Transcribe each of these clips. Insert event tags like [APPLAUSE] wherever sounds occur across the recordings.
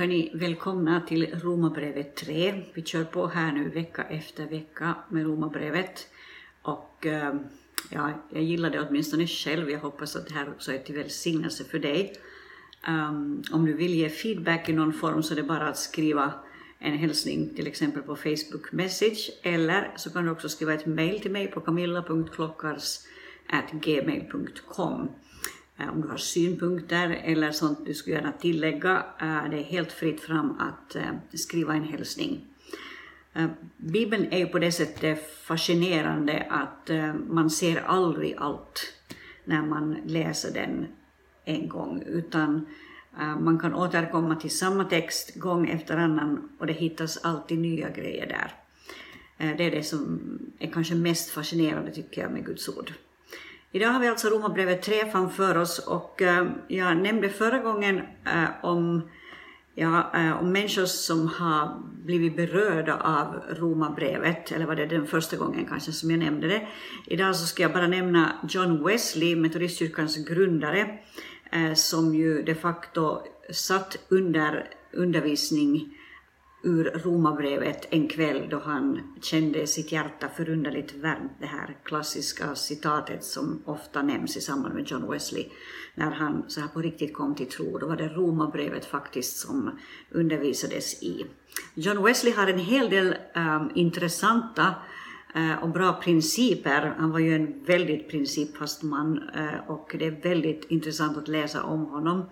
Hörni, välkomna till Romarbrevet 3. Vi kör på här nu vecka efter vecka med Romarbrevet. Och eh, ja, jag gillar det åtminstone själv. Jag hoppas att det här också är till välsignelse för dig. Um, om du vill ge feedback i någon form så är det bara att skriva en hälsning till exempel på Facebook message eller så kan du också skriva ett mail till mig på camilla.klockars.gmail.com Eh, om du har synpunkter eller sånt du skulle gärna tillägga, eh, det är helt fritt fram att eh, skriva en hälsning. Bibeln är ju på det sättet fascinerande att man ser aldrig allt när man läser den en gång, utan man kan återkomma till samma text gång efter annan och det hittas alltid nya grejer där. Det är det som är kanske mest fascinerande tycker jag med Guds ord. Idag har vi alltså Romarbrevet 3 framför oss och eh, jag nämnde förra gången eh, om, ja, eh, om människor som har blivit berörda av Romarbrevet, eller var det den första gången kanske som jag nämnde det. Idag så ska jag bara nämna John Wesley, metodistkyrkans grundare, som ju de facto satt under undervisning ur Romarbrevet en kväll då han kände sitt hjärta förunderligt varmt, det här klassiska citatet som ofta nämns i samband med John Wesley, när han så här på riktigt kom till tro. Då var det Romarbrevet faktiskt som undervisades i. John Wesley har en hel del um, intressanta uh, och bra principer. Han var ju en väldigt principfast man uh, och det är väldigt intressant att läsa om honom.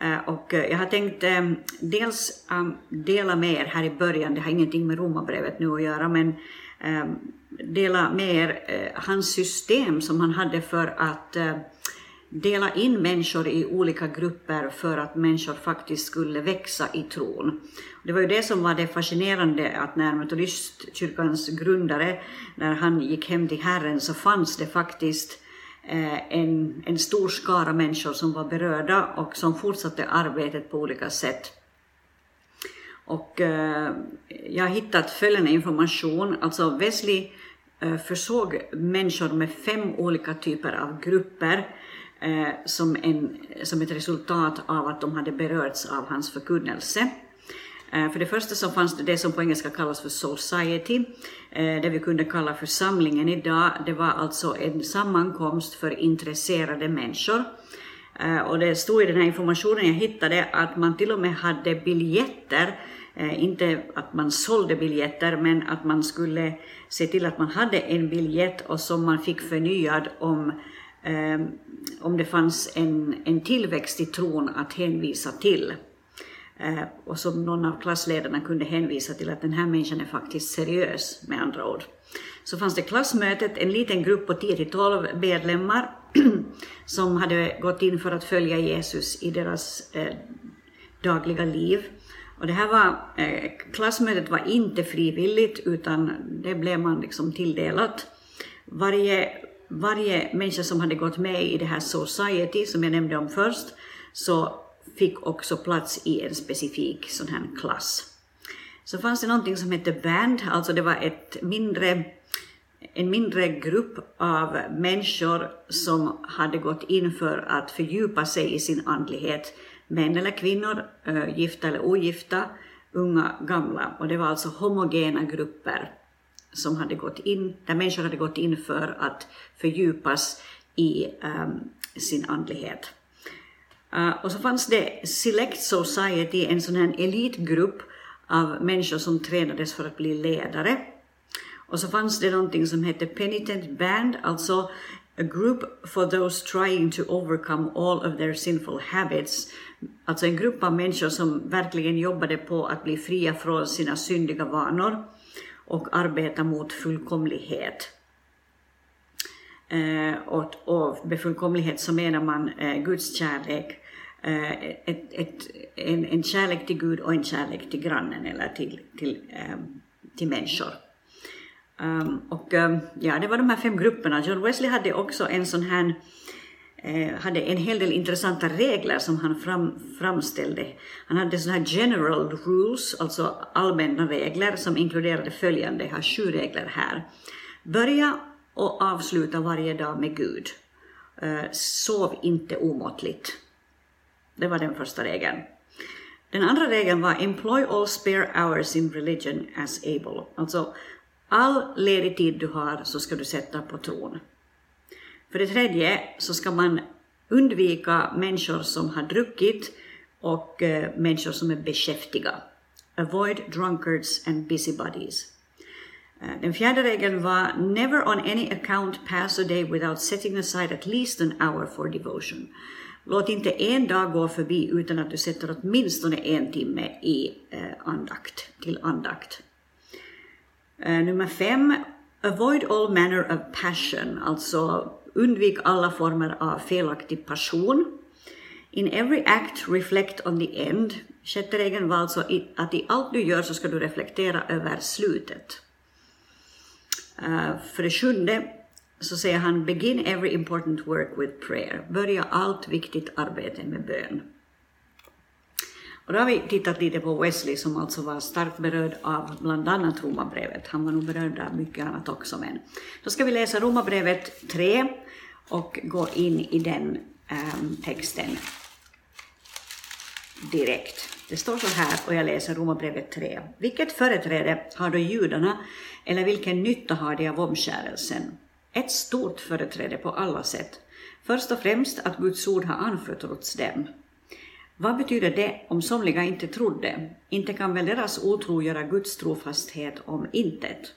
Eh, och eh, jag har tänkt eh, dels dela med er här i början, det har ingenting med romabrevet nu att göra, men dela med er hans system som han hade för att dela in människor i olika grupper för att människor faktiskt skulle växa i tron. Det var ju det som var det fascinerande att när metodistkyrkans grundare, när han gick hem till Herren så fanns det faktiskt Eh, en, en stor skara människor som var berörda och som fortsatte arbetet på olika sätt. Och eh, jag har hittat följande information, alltså Wesley eh, försåg människor med fem olika typer av grupper eh, som, en, som ett resultat av att de hade berörts av hans förkunnelse. Eh, för det första så fanns det det som på engelska kallas för society, eh, det vi kunde kalla församlingen idag. Det var alltså en sammankomst för intresserade människor. Eh, och det stod i den här informationen jag hittade att man till och med hade biljetter, inte att man sålde biljetter, men att man skulle se till att man hade en biljett och som man fick förnyad om, om det fanns en, en tillväxt i tron att hänvisa till. Eh, och som någon av klassledarna kunde hänvisa till att den här människan är faktiskt seriös, med andra ord. Så fanns det klassmötet, en liten grupp på 10-12 medlemmar [CLEARS THROAT] som hade gått in för att följa Jesus i deras eh, dagliga liv. Och det här var, eh, klassmötet var inte frivilligt utan det blev man liksom tilldelat. Varje, varje människa som hade gått med i det här Society, som jag nämnde om först, så fick också plats i en specifik sån här klass. Så fanns det någonting som hette band, alltså det var ett mindre, en mindre grupp av människor som hade gått in för att fördjupa sig i sin andlighet, män eller kvinnor, gifta eller ogifta, unga, gamla. Och det var alltså homogena grupper som hade gått in, där människor hade gått in för att fördjupas i um, sin andlighet. Uh, och så fanns det Select Society, en sån här elitgrupp av människor som tränades för att bli ledare. Och så fanns det någonting som hette Penitent Band, alltså a group for those trying to overcome all of their sinful habits. Alltså en grupp av människor som verkligen jobbade på att bli fria från sina syndiga vanor och arbeta mot fullkomlighet. Eh, och, och med fullkomlighet så menar man eh, Guds kärlek Eh, ett, ett, en, en kärlek till Gud och en kärlek till grannen eller till, till, eh, till människor. Um, och um, ja, det var de här fem grupperna. John Wesley hade också en sån här eh, hade en hel del intressanta regler som han fram, framställde. Han hade såna här general rules, alltså allmänna regler som inkluderade följande, jag har sju regler här. Börja och avsluta varje dag med Gud. Eh, sov inte omåttligt. Det var den första regeln. Den andra regeln var employ all spare hours in religion as able. Alltså, all ledig tid du har så ska du sätta på tron. För det tredje så ska man undvika människor som har druckit och eh, människor som är beskäftiga. Avoid drunkards and busybodies. Eh, den fjärde regeln var Never on any account pass a day without setting aside at least an hour for devotion. Låt inte en dag gå förbi utan att du sätter åtminstone en timme i eh, andakt, till andakt. Eh, nummer fem, avoid all manner of passion, alltså undvik alla former av felaktig passion. In every act reflect on the end. Sjätte regeln var alltså att i allt du gör så ska du reflektera över slutet. Eh, för det sjunde så säger han begin every important work with prayer. Börja allt viktigt arbete med bön. Och då har vi tittat lite på Wesley som alltså var starkt berörd av bland annat Romarbrevet. Han var nog berörd av mycket annat också. Men då ska vi läsa Romarbrevet 3 och gå in i den um, texten direkt. Det står så här, och jag läser Romarbrevet 3. Vilket företräde har då judarna, eller vilken nytta har de av omskärelsen? Ett stort företräde på alla sätt. Först och främst att Guds ord har anförtrotts dem. Vad betyder det om somliga inte trodde? Inte kan väl deras otro göra Guds trofasthet om intet?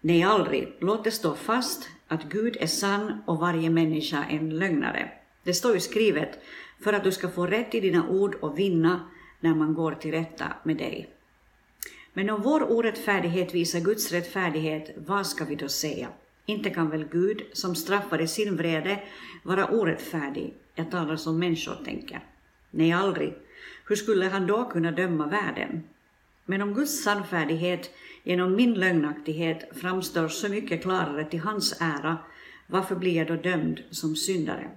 Nej, aldrig. Låt det stå fast att Gud är sann och varje människa en lögnare. Det står ju skrivet för att du ska få rätt i dina ord och vinna när man går till rätta med dig. Men om vår orättfärdighet visar Guds rättfärdighet, vad ska vi då säga? Inte kan väl Gud, som straffar i sin vrede, vara orättfärdig? Jag talar som människor tänker. Nej, aldrig. Hur skulle han då kunna döma världen? Men om Guds sannfärdighet genom min lögnaktighet framstår så mycket klarare till hans ära, varför blir jag då dömd som syndare?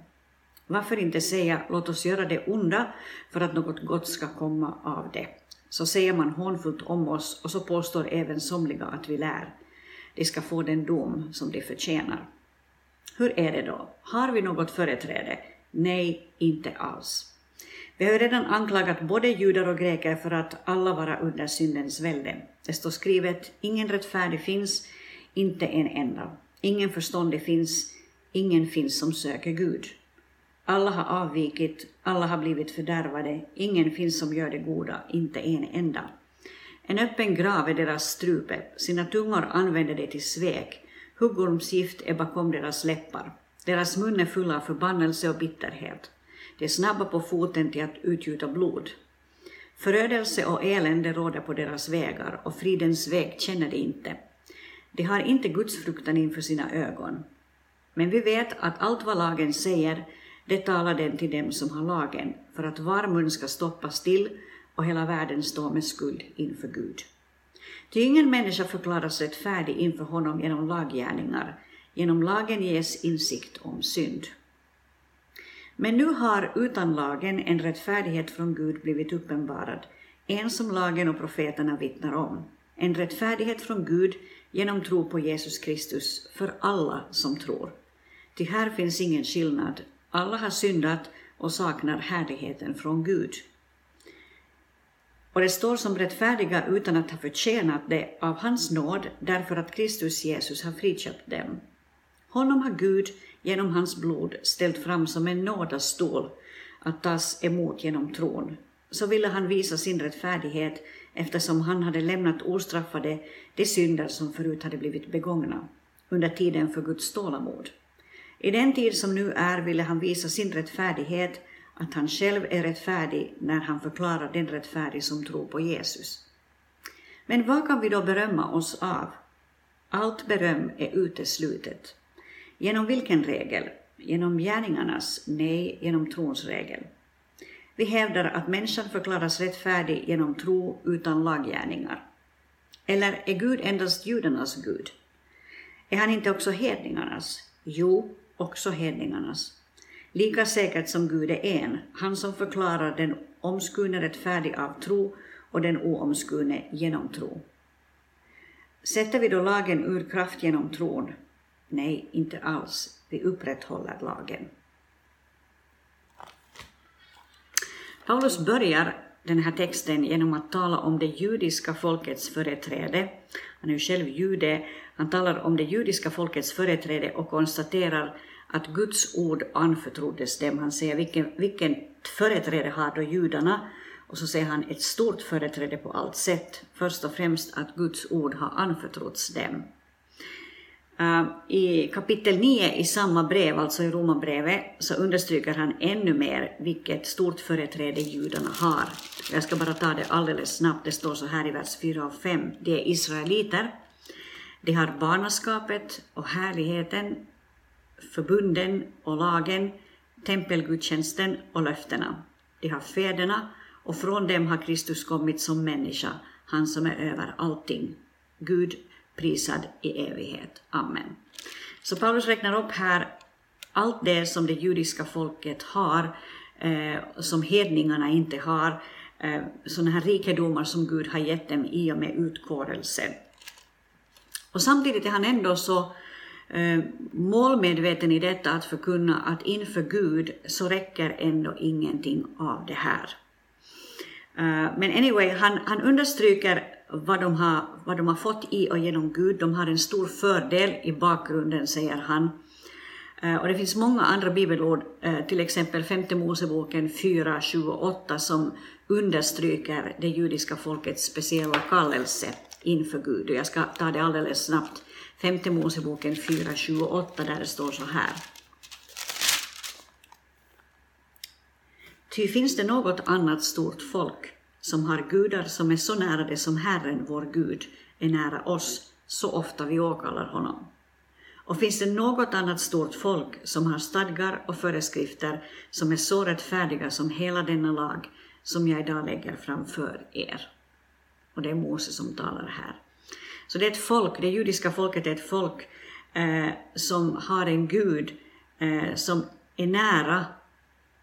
Varför inte säga låt oss göra det onda för att något gott ska komma av det? Så säger man hånfullt om oss och så påstår även somliga att vi lär. De ska få den dom som de förtjänar. Hur är det då? Har vi något företräde? Nej, inte alls. Vi har redan anklagat både judar och greker för att alla vara under syndens välde. Det står skrivet, ingen rättfärdig finns, inte en enda. Ingen förståndig finns, ingen finns som söker Gud. Alla har avvikit, alla har blivit fördärvade, ingen finns som gör det goda, inte en enda. En öppen grav är deras strupe, sina tungor använder de till svek, huggormsgift är bakom deras läppar. Deras mun är full av förbannelse och bitterhet. De är snabba på foten till att utgjuta blod. Förödelse och elände råder på deras vägar och fridens väg känner de inte. De har inte gudsfruktan inför sina ögon. Men vi vet att allt vad lagen säger, det talar den till dem som har lagen, för att var mun ska stoppas till, och hela världen står med skuld inför Gud. Ty ingen människa förklaras rättfärdig inför honom genom laggärningar, genom lagen ges insikt om synd. Men nu har utan lagen en rättfärdighet från Gud blivit uppenbarad, en som lagen och profeterna vittnar om, en rättfärdighet från Gud genom tro på Jesus Kristus för alla som tror. Ty här finns ingen skillnad, alla har syndat och saknar härligheten från Gud. Och det står som rättfärdiga utan att ha förtjänat det av hans nåd därför att Kristus Jesus har friköpt dem. Honom har Gud genom hans blod ställt fram som en nådastol att tas emot genom tron. Så ville han visa sin rättfärdighet eftersom han hade lämnat ostraffade de synder som förut hade blivit begångna under tiden för Guds tålamod. I den tid som nu är ville han visa sin rättfärdighet, att han själv är rättfärdig när han förklarar den rättfärdig som tror på Jesus. Men vad kan vi då berömma oss av? Allt beröm är uteslutet. Genom vilken regel? Genom gärningarnas? Nej, genom trons regel. Vi hävdar att människan förklaras rättfärdig genom tro utan laggärningar. Eller är Gud endast judarnas Gud? Är han inte också hedningarnas? Jo, också hedningarnas. Lika säkert som Gud är en, han som förklarar den omskurne rättfärdig av tro och den oomskurne genom tro. Sätter vi då lagen ur kraft genom tron? Nej, inte alls. Vi upprätthåller lagen. Paulus börjar den här texten genom att tala om det judiska folkets företräde. Han är ju själv jude. Han talar om det judiska folkets företräde och konstaterar att Guds ord anförtroddes dem. Han säger vilken, vilken företräde har då judarna? Och så säger han ett stort företräde på allt sätt. Först och främst att Guds ord har anförtrotts dem. Eh, I kapitel 9 i samma brev, alltså i Romarbrevet, så understryker han ännu mer vilket stort företräde judarna har. Jag ska bara ta det alldeles snabbt, det står så här i vers 4 och 5. De är israeliter, de har barnaskapet och härligheten, förbunden och lagen, tempelgudstjänsten och löftena. De har fäderna och från dem har Kristus kommit som människa, han som är över allting. Gud prisad i evighet. Amen. Så Paulus räknar upp här allt det som det judiska folket har, eh, som hedningarna inte har, eh, sådana här rikedomar som Gud har gett dem i och med utkårelsen. Och samtidigt är han ändå så eh, målmedveten i detta att förkunna att inför Gud så räcker ändå ingenting av det här. Eh, men anyway, han, han understryker vad de, har, vad de har fått i och genom Gud. De har en stor fördel i bakgrunden, säger han. Eh, och det finns många andra bibelord, eh, till exempel femte Moseboken 4, 28, som understryker det judiska folkets speciella kallelse inför Gud. Och jag ska ta det alldeles snabbt. Femte Moseboken 4.28 där det står så här. Ty finns det något annat stort folk som har gudar som är så nära det som Herren, vår Gud, är nära oss, så ofta vi åkallar honom? Och finns det något annat stort folk som har stadgar och föreskrifter som är så rättfärdiga som hela denna lag som jag idag lägger framför er? Och det är Mose som talar här. Så det är ett folk, det judiska folket är ett folk eh, som har en Gud eh, som är nära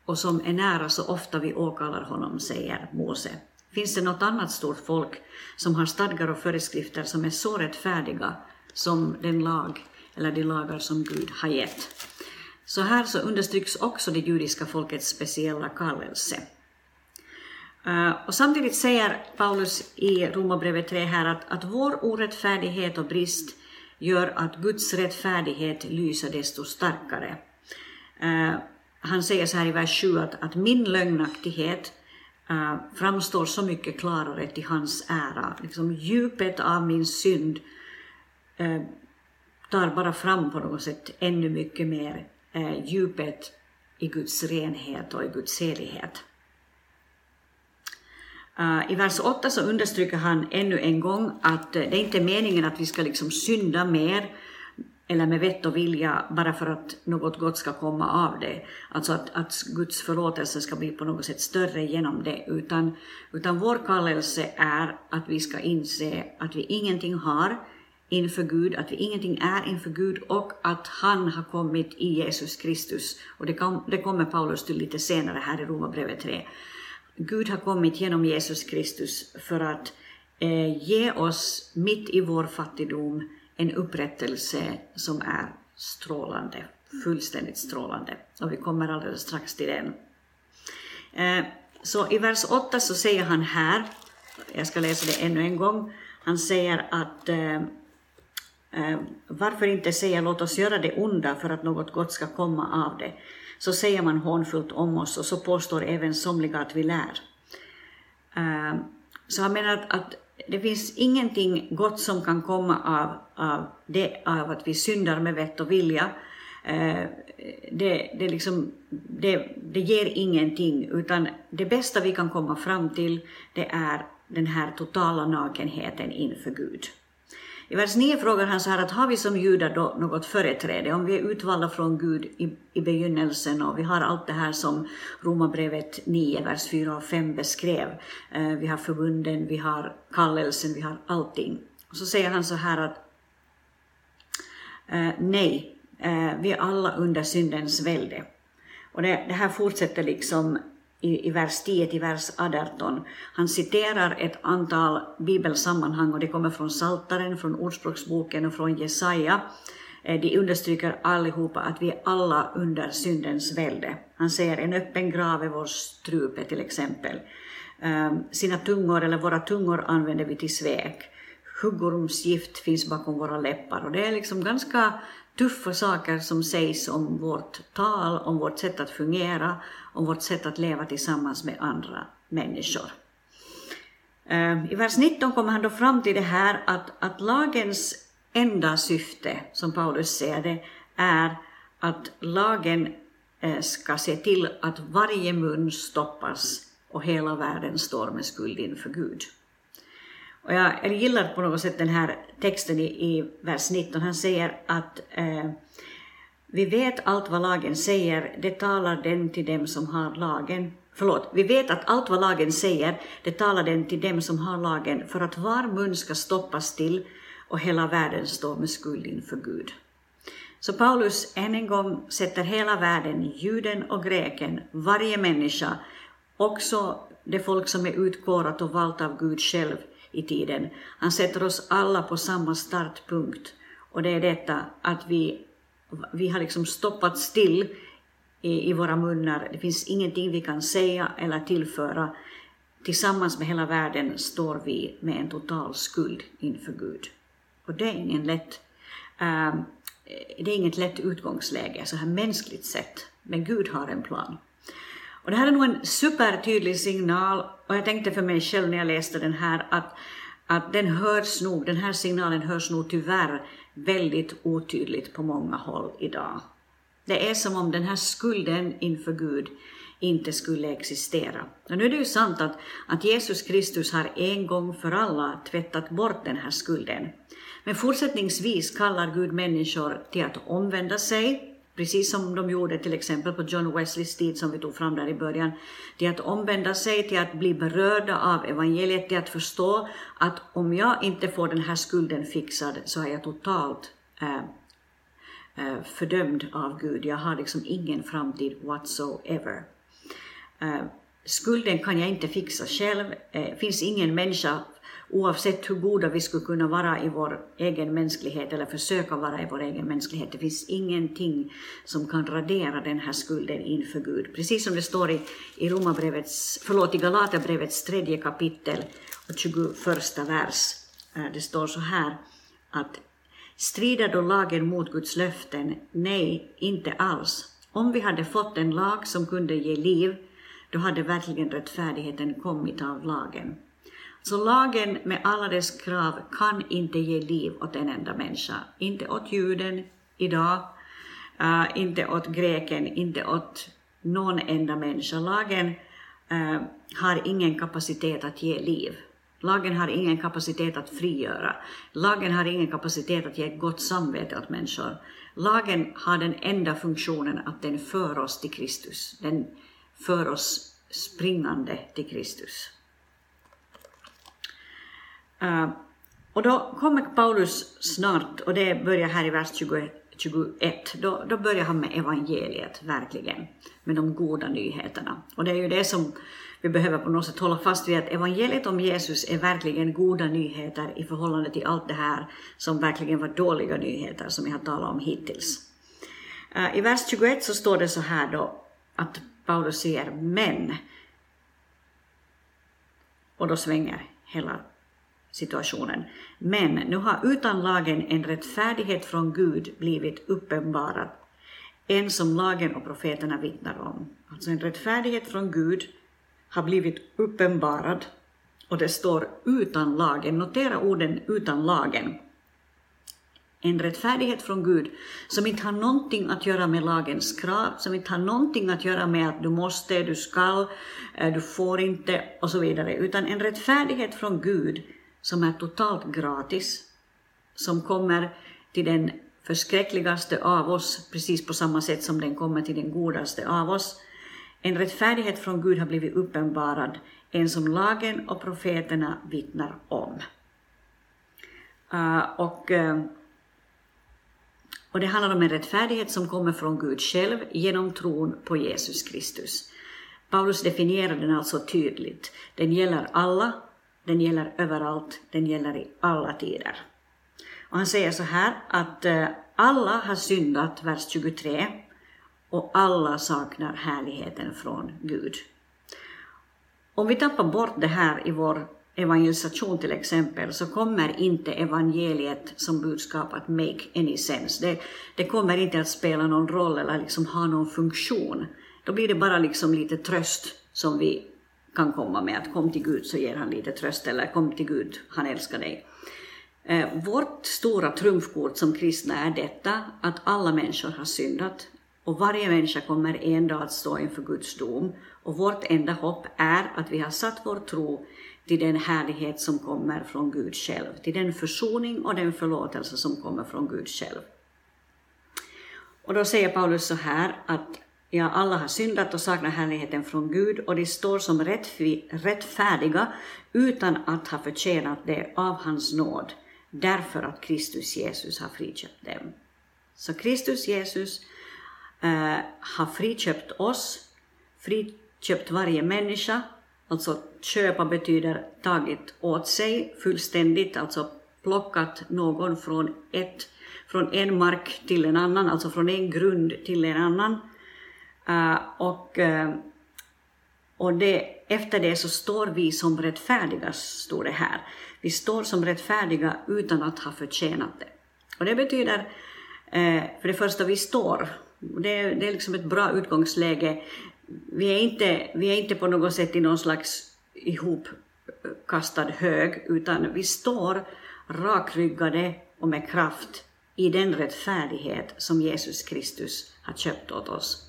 och som är nära så ofta vi åkallar honom, säger Mose. Finns det något annat stort folk som har stadgar och föreskrifter som är så rättfärdiga som den lag eller de lagar som Gud har gett? Så här så understryks också det judiska folkets speciella kallelse. Eh, och samtidigt säger Paulus i Romarbrevet 3 här att, att vår orättfärdighet och brist gör att Guds rättfärdighet lyser desto starkare. Uh, han säger så här i vers 7 att, att min lögnaktighet uh, framstår så mycket klarare till hans ära. Liksom djupet av min synd uh, tar bara fram på något sätt ännu mycket mer djupet i Guds renhet och i Guds helighet. Eh, I vers 8 så understryker han ännu en gång att eh, det är inte meningen att vi ska liksom synda mer eller med vett och vilja bara för att något gott ska komma av det. Alltså att, att Guds förlåtelse ska bli på något sätt större genom det. Utan, utan vår kallelse är att vi ska inse att vi ingenting har inför Gud, att vi ingenting är inför Gud och att han har kommit i Jesus Kristus. Och det, kom, det kommer Paulus till lite senare här i Romarbrevet 3. Gud har kommit genom Jesus Kristus för att eh, ge oss mitt i vår fattigdom en upprättelse som är strålande, fullständigt strålande. Och vi kommer alldeles strax till den. Eh, så i vers 8 så säger han här, jag ska läsa det ännu en gång, han säger att eh, eh, varför inte säga låt oss göra det onda för att något gott ska komma av det. Så säger man hånfullt om oss och så påstår även somliga att vi lär. Eh, så han menar att det finns ingenting gott som kan komma av, av, det, av att vi syndar med vett och vilja. Eh, det, det, liksom, det, det ger ingenting, utan det bästa vi kan komma fram till, det är den här totala nakenheten inför Gud. I vers 9 frågar han så här att har vi som judar då något företräde? Om vi är utvalda från Gud i, i begynnelsen och vi har allt det här som Romarbrevet 9, vers 4 och 5 beskrev. Eh, vi har förbunden, vi har kallelsen, vi har allting. Och så säger han så här att eh, nej, eh, vi är alla under syndens välde. Och det, det här fortsätter liksom i, i vers 10 till vers 18. Han citerar ett antal bibelsammanhang och det kommer från Saltaren, från Ordspråksboken och från Jesaja. Eh, de understryker allihopa att vi är alla under syndens välde. Han säger en öppen grav är vår strupe till exempel. Ehm, sina tungor, eller våra tungor använder vi till svek. Huggormsgift finns bakom våra läppar och det är liksom ganska tuffa saker som sägs om vårt tal, om vårt sätt att fungera, om vårt sätt att leva tillsammans med andra människor. Ehm, I vers 19 kommer han då fram till det här att, att lagens enda syfte, som Paulus ser det, är att lagen eh, ska se till att varje mun stoppas och hela världen står med skuld inför Gud. Och jag gillar på något sätt den här texten i, i vers 19. Han säger att eh, vi vet allt vad lagen säger, det talar den till dem som har lagen. Förlåt, vi vet att allt vad lagen säger, det talar den till dem som har lagen för att var mun ska stoppas till och hela världen står med skuld inför Gud. Så Paulus än en gång sätter hela världen, juden och greken, varje människa, också det folk som är utkårat och valt av Gud själv i tiden. Han sätter oss alla på samma startpunkt och det är detta att vi, vi har liksom stoppat still i, i våra munnar. Det finns ingenting vi kan säga eller tillföra. Tillsammans med hela världen står vi med en total skuld inför Gud. Och det är ingen lätt uh, det är inget lätt utgångsläge så här mänskligt sett, men Gud har en plan. Och det här är nog en supertydlig signal och jag tänkte för mig själv när jag läste den här att, att den hörs nog, den här signalen hörs nog tyvärr väldigt otydligt på många håll idag. Det är som om den här skulden inför Gud inte skulle existera. Och nu är det ju sant att, att Jesus Kristus har en gång för alla tvättat bort den här skulden. Men fortsättningsvis kallar Gud människor till att omvända sig, precis som de gjorde till exempel på John Wesleys tid som vi tog fram där i början, till att omvända sig, till att bli berörda av evangeliet, till att förstå att om jag inte får den här skulden fixad så är jag totalt eh, eh, fördömd av Gud. Jag har liksom ingen framtid whatsoever. Eh, skulden kan jag inte fixa själv. Det finns ingen människa oavsett hur goda vi skulle kunna vara i vår egen mänsklighet eller försöka vara i vår egen mänsklighet. Det finns ingenting som kan radera den här skulden inför Gud. Precis som det står i, i, förlåt, i Galaterbrevets tredje kapitel och 21 vers. Eh, det står så här att strider då lagen mot Guds löften? Nej, inte alls. Om vi hade fått en lag som kunde ge liv, då hade verkligen rättfärdigheten kommit av lagen. Så lagen med alla dess krav kan inte ge liv åt en enda människa. Inte åt juden idag, uh, inte åt greken, inte åt någon enda människa. Lagen uh, har ingen kapacitet att ge liv. Lagen har ingen kapacitet att frigöra. Lagen har ingen kapacitet att ge ett gott samvete åt människor. Lagen har den enda funktionen att den för oss till Kristus. Den för oss springande till Kristus. Uh, och då kommer Paulus snart, och det börjar här i vers 21, då, då börjar han med evangeliet, verkligen, med de goda nyheterna. Och det är ju det som vi behöver på något sätt hålla fast vid, att evangeliet om Jesus är verkligen goda nyheter i förhållande till allt det här som verkligen var dåliga nyheter som jag har talat om hittills. Uh, I vers 21 så står det så här då, att Paulus säger men, och då svänger hela situationen. Men nu har utan lagen en rättfärdighet från Gud blivit uppenbarad, en som lagen och profeterna vittnar om. Alltså en rättfärdighet från Gud har blivit uppenbarad och det står utan lagen. Notera orden utan lagen. En rättfärdighet från Gud som inte har någonting att göra med lagens krav, som inte har någonting att göra med att du måste, du skall, eh, du får inte och så vidare, utan en rättfärdighet från Gud som är totalt gratis, som kommer till den förskräckligaste av oss, precis på samma sätt som den kommer till den godaste av oss. En rättfärdighet från Gud har blivit uppenbarad, en som lagen och profeterna vittnar om. Uh, och, uh, och det handlar om en rättfärdighet som kommer från Gud själv genom tron på Jesus Kristus. Paulus definierar den alltså tydligt. Den gäller alla den gäller överallt, den gäller i alla tider. Och han säger så här att eh, alla har syndat, vers 23, och alla saknar härligheten från Gud. om vi tappar bort det här i vår evangelisation till exempel, så kommer inte evangeliet som budskap att make any sense. Det, det kommer inte att spela någon roll eller liksom ha någon funktion. Då blir det bara liksom lite tröst som vi kan komma med, att kom till Gud så ger han lite tröst, eller kom till Gud, han älskar dig. Eh, vårt stora trumfkort som kristna är detta, att alla människor har syndat och varje människa kommer en dag att stå inför Guds dom. Och vårt enda hopp är att vi har satt vår tro till den härlighet som kommer från Gud själv, till den försoning och den förlåtelse som kommer från Gud själv. Och då säger Paulus så här att ja, alla har syndat och saknar härligheten från Gud och de står som rättfärdiga utan att ha förtjänat det av hans nåd, därför att Kristus Jesus har friköpt dem. Så Kristus Jesus eh, har friköpt oss, friköpt varje människa Alltså köpa betyder tagit åt sig fullständigt, alltså plockat någon från, ett, från en mark till en annan, alltså från en grund till en annan. Uh, och uh, och det, efter det så står vi som rättfärdiga, står det här. Vi står som rättfärdiga utan att ha förtjänat det. Och det betyder, uh, för det första, vi står. Det, det är liksom ett bra utgångsläge vi är, inte, vi är inte på något sätt i någon slags ihopkastad hög, utan vi står rakryggade och med kraft i den rättfärdighet som Jesus Kristus har köpt åt oss.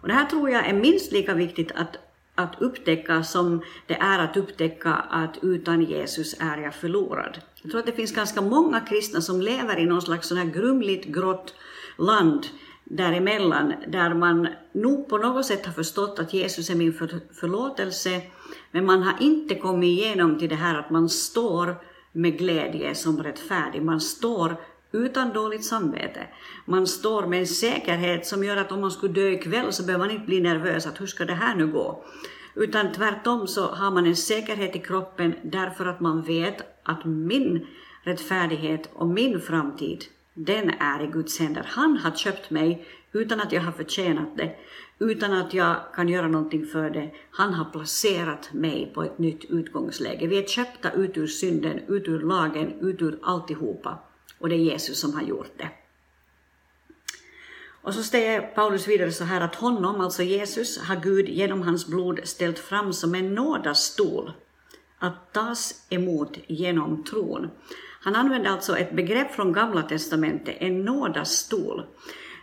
Och det här tror jag är minst lika viktigt att, att upptäcka som det är att upptäcka att utan Jesus är jag förlorad. Jag tror att det finns ganska många kristna som lever i någon slags sån här grumligt grått land däremellan, där man nog på något sätt har förstått att Jesus är min för, förlåtelse, men man har inte kommit igenom till det här att man står med glädje som rättfärdig. Man står utan dåligt samvete. Man står med en säkerhet som gör att om man skulle dö ikväll så behöver man inte bli nervös att hur ska det här nu gå? Utan tvärtom så har man en säkerhet i kroppen därför att man vet att min rättfärdighet och min framtid den är i Guds händer. Han har köpt mig utan att jag har förtjänat det, utan att jag kan göra någonting för det. Han har placerat mig på ett nytt utgångsläge. Vi är köpta ut ur synden, ut ur lagen, ut ur alltihopa. Och det är Jesus som har gjort det. Och så säger Paulus vidare så här att honom, alltså Jesus, har Gud genom hans blod ställt fram som en nådastol att tas emot genom tron. Han använder alltså ett begrepp från Gamla testamentet, en nådastol.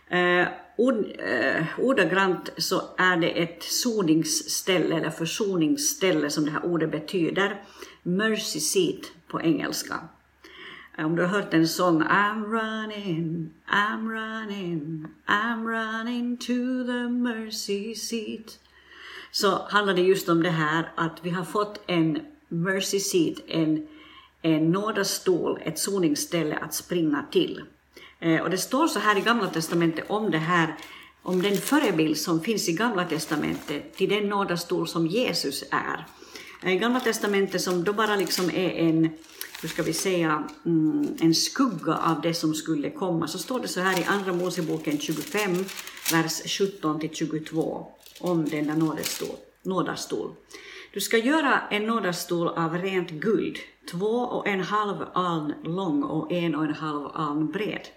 Eh, ord, eh, ordagrant så är det ett soningsställe eller försoningsställe som det här ordet betyder. Mercy seat på engelska. Om du har hört en sång I'm running, I'm running, I'm running to the mercy seat. Så handlar det just om det här att vi har fått en mercy seat, en en nådastol, ett soningsställe att springa till. Eh, och det står så här i Gamla Testamentet om det här, om den förebild som finns i Gamla Testamentet till den nådastol som Jesus är. Eh, I Gamla Testamentet som då bara liksom är en, hur ska vi säga, mm, en skugga av det som skulle komma, så står det så här i Andra Moseboken 25, vers 17 till 22 om denna nådastol. nådastol. Du ska göra en nådastol av rent guld, två och en halv aln lång och en och en halv aln bred.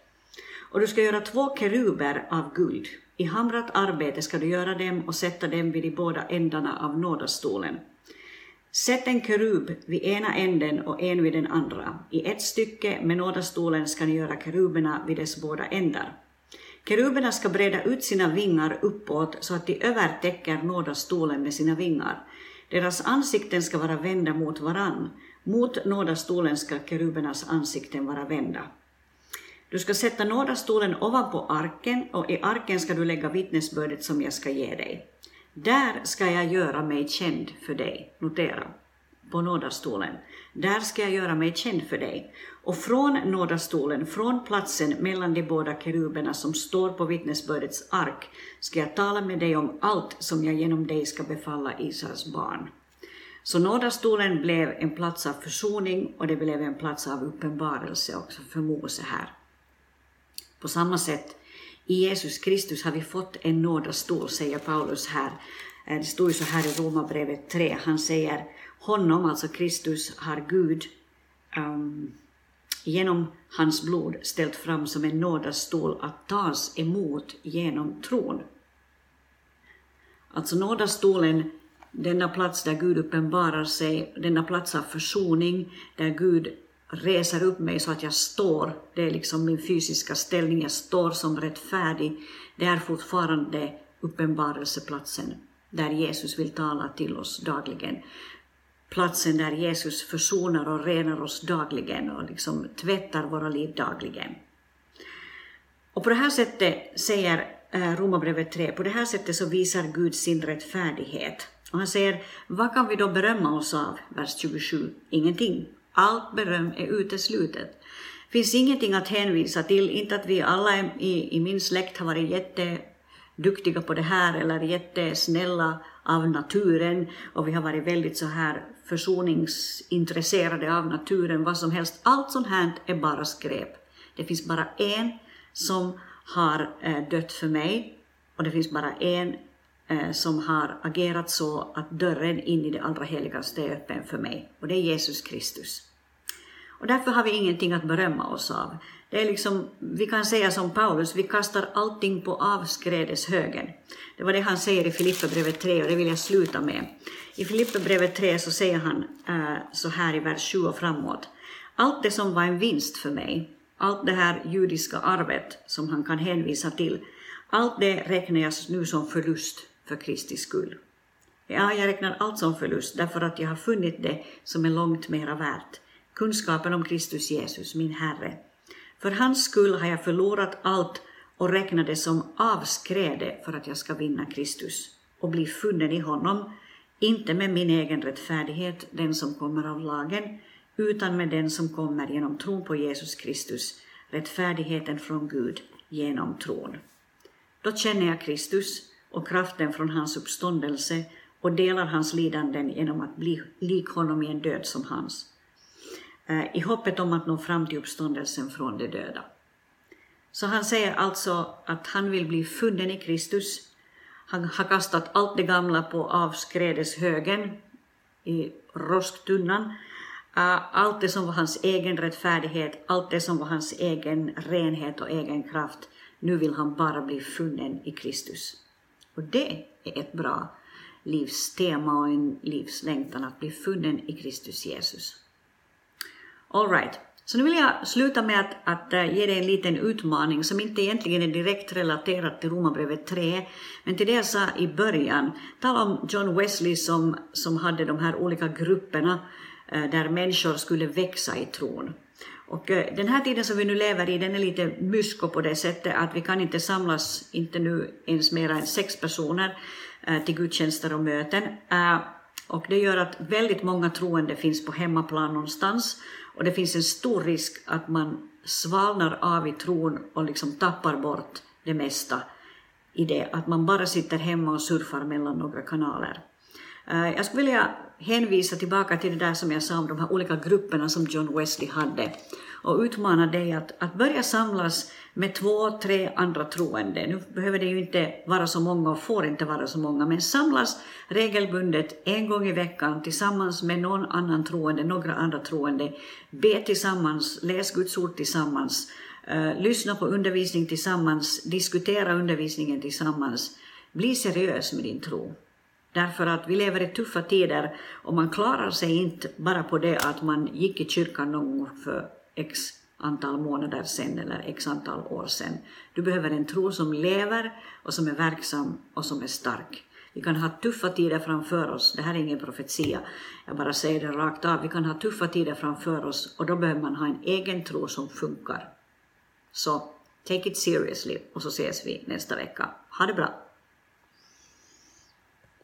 Och du ska göra två keruber av guld. I hamrat arbete ska du göra dem och sätta dem vid de båda ändarna av nådastolen. Sätt en kerub vid ena änden och en vid den andra. I ett stycke med nådastolen ska ni göra keruberna vid dess båda ändar. Keruberna ska breda ut sina vingar uppåt så att de övertäcker nådastolen med sina vingar. Deras ansikten ska vara vända mot varann. Mot nådastolen ska kerubernas ansikten vara vända. Du ska sätta nådastolen ovanpå arken och i arken ska du lägga vittnesbördet som jag ska ge dig. Där ska jag göra mig känd för dig. Notera på nådastolen. Där ska jag göra mig känd för dig. Och från nådastolen, från platsen mellan de båda keruberna som står på vittnesbördets ark, ska jag tala med dig om allt som jag genom dig ska befalla Israels barn. Så nådastolen blev en plats av försoning och det blev en plats av uppenbarelse också för Mose här. På samma sätt, i Jesus Kristus har vi fått en nådastol, säger Paulus här, eh, det står ju så här i Romarbrevet 3, han säger honom, alltså Kristus, har Gud um, genom hans blod ställt fram som en nådastol att tas emot genom tron. Alltså nådastolen, denna plats där Gud uppenbarar sig, denna plats av försoning, där Gud reser upp mig så att jag står, det är liksom min fysiska ställning, jag står som rättfärdig, det är fortfarande uppenbarelseplatsen där Jesus vill tala till oss dagligen. Platsen där Jesus försonar och renar oss dagligen och liksom tvättar våra liv dagligen. Och på det här sättet säger eh, Romarbrevet 3, på det här sättet så visar Gud sin rättfärdighet. Och han säger, vad kan vi då berömma oss av? Vers 27, ingenting. Allt beröm är uteslutet. finns ingenting att hänvisa till, inte att vi alla i, i min släkt har varit jätteduktiga på det här eller jättesnälla av naturen och vi har varit väldigt så här försoningsintresserade av naturen, vad som helst. Allt sånt här är bara skräp. Det finns bara en som har eh, dött för mig och det finns bara en eh, som har agerat så att dörren in i det allra heligaste är öppen för mig och det är Jesus Kristus. Och därför har vi ingenting att berömma oss av. Det är liksom, vi kan säga som Paulus, vi kastar allting på avskrädeshögen. Det var det han säger i Filipperbrevet 3 och det vill jag sluta med. I Filipperbrevet 3 så säger han äh, så här i vers 7 och framåt. Allt det som var en vinst för mig, allt det här judiska arvet som han kan hänvisa till, allt det räknar jag nu som förlust för Kristi skull. Ja, jag räknar allt som förlust därför att jag har funnit det som är långt mera värt. Kunskapen om Kristus Jesus, min Herre. För hans skull har jag förlorat allt och räknar det som avskräde för att jag ska vinna Kristus och bli funnen i honom, inte med min egen rättfärdighet, den som kommer av lagen, utan med den som kommer genom tron på Jesus Kristus, rättfärdigheten från Gud genom tron. Då känner jag Kristus och kraften från hans uppståndelse och delar hans lidanden genom att bli lik honom i en död som hans, Eh, i hoppet om att nå fram till uppståndelsen från de döda. Så han säger alltså att han vill bli funnen i Kristus. Han har kastat allt det gamla på avskrädeshögen i rosktunnan. Eh, allt det som var hans egen rättfärdighet, allt det som var hans egen renhet och egen kraft. Nu vill han bara bli funnen i Kristus. Och det är ett bra livstema och en livslängtan att bli funnen i Kristus Jesus. All right. Så nu vill jag sluta med att, att eh, ge dig en liten utmaning som inte egentligen är direkt relaterad till Romarbrevet 3, men till det jag sa i början. Tala om John Wesley som, som hade de här olika grupperna eh, där människor skulle växa i tron. Och eh, den här tiden som vi nu lever i, den är lite mysko på det sättet att vi kan inte samlas, inte nu ens mer än sex personer, till gudstjänster och möten. Och det gör att väldigt många troende finns på hemmaplan någonstans och det finns en stor risk att man svalnar av i tron och liksom tappar bort det mesta i det, att man bara sitter hemma och surfar mellan några kanaler. Eh, jag skulle vilja hänvisa tillbaka till det där som jag sa om de här olika grupperna som John Wesley hade och utmana dig att, att börja samlas med två, tre andra troende. Nu behöver det ju inte vara så många och får inte vara så många, men samlas regelbundet en gång i veckan tillsammans med någon annan troende, några andra troende. Be tillsammans, läs Guds ord tillsammans, uh, lyssna på undervisning tillsammans, diskutera undervisningen tillsammans. Bli seriös med din tro. Därför att vi lever i tuffa tider och man klarar sig inte bara på det att man gick i kyrkan någon gång för x antal månader sen eller x antal år sen. Du behöver en tro som lever och som är verksam och som är stark. Vi kan ha tuffa tider framför oss, det här är ingen profetia, jag bara säger det rakt av. Vi kan ha tuffa tider framför oss och då behöver man ha en egen tro som funkar. Så take it seriously och så ses vi nästa vecka. Ha det bra!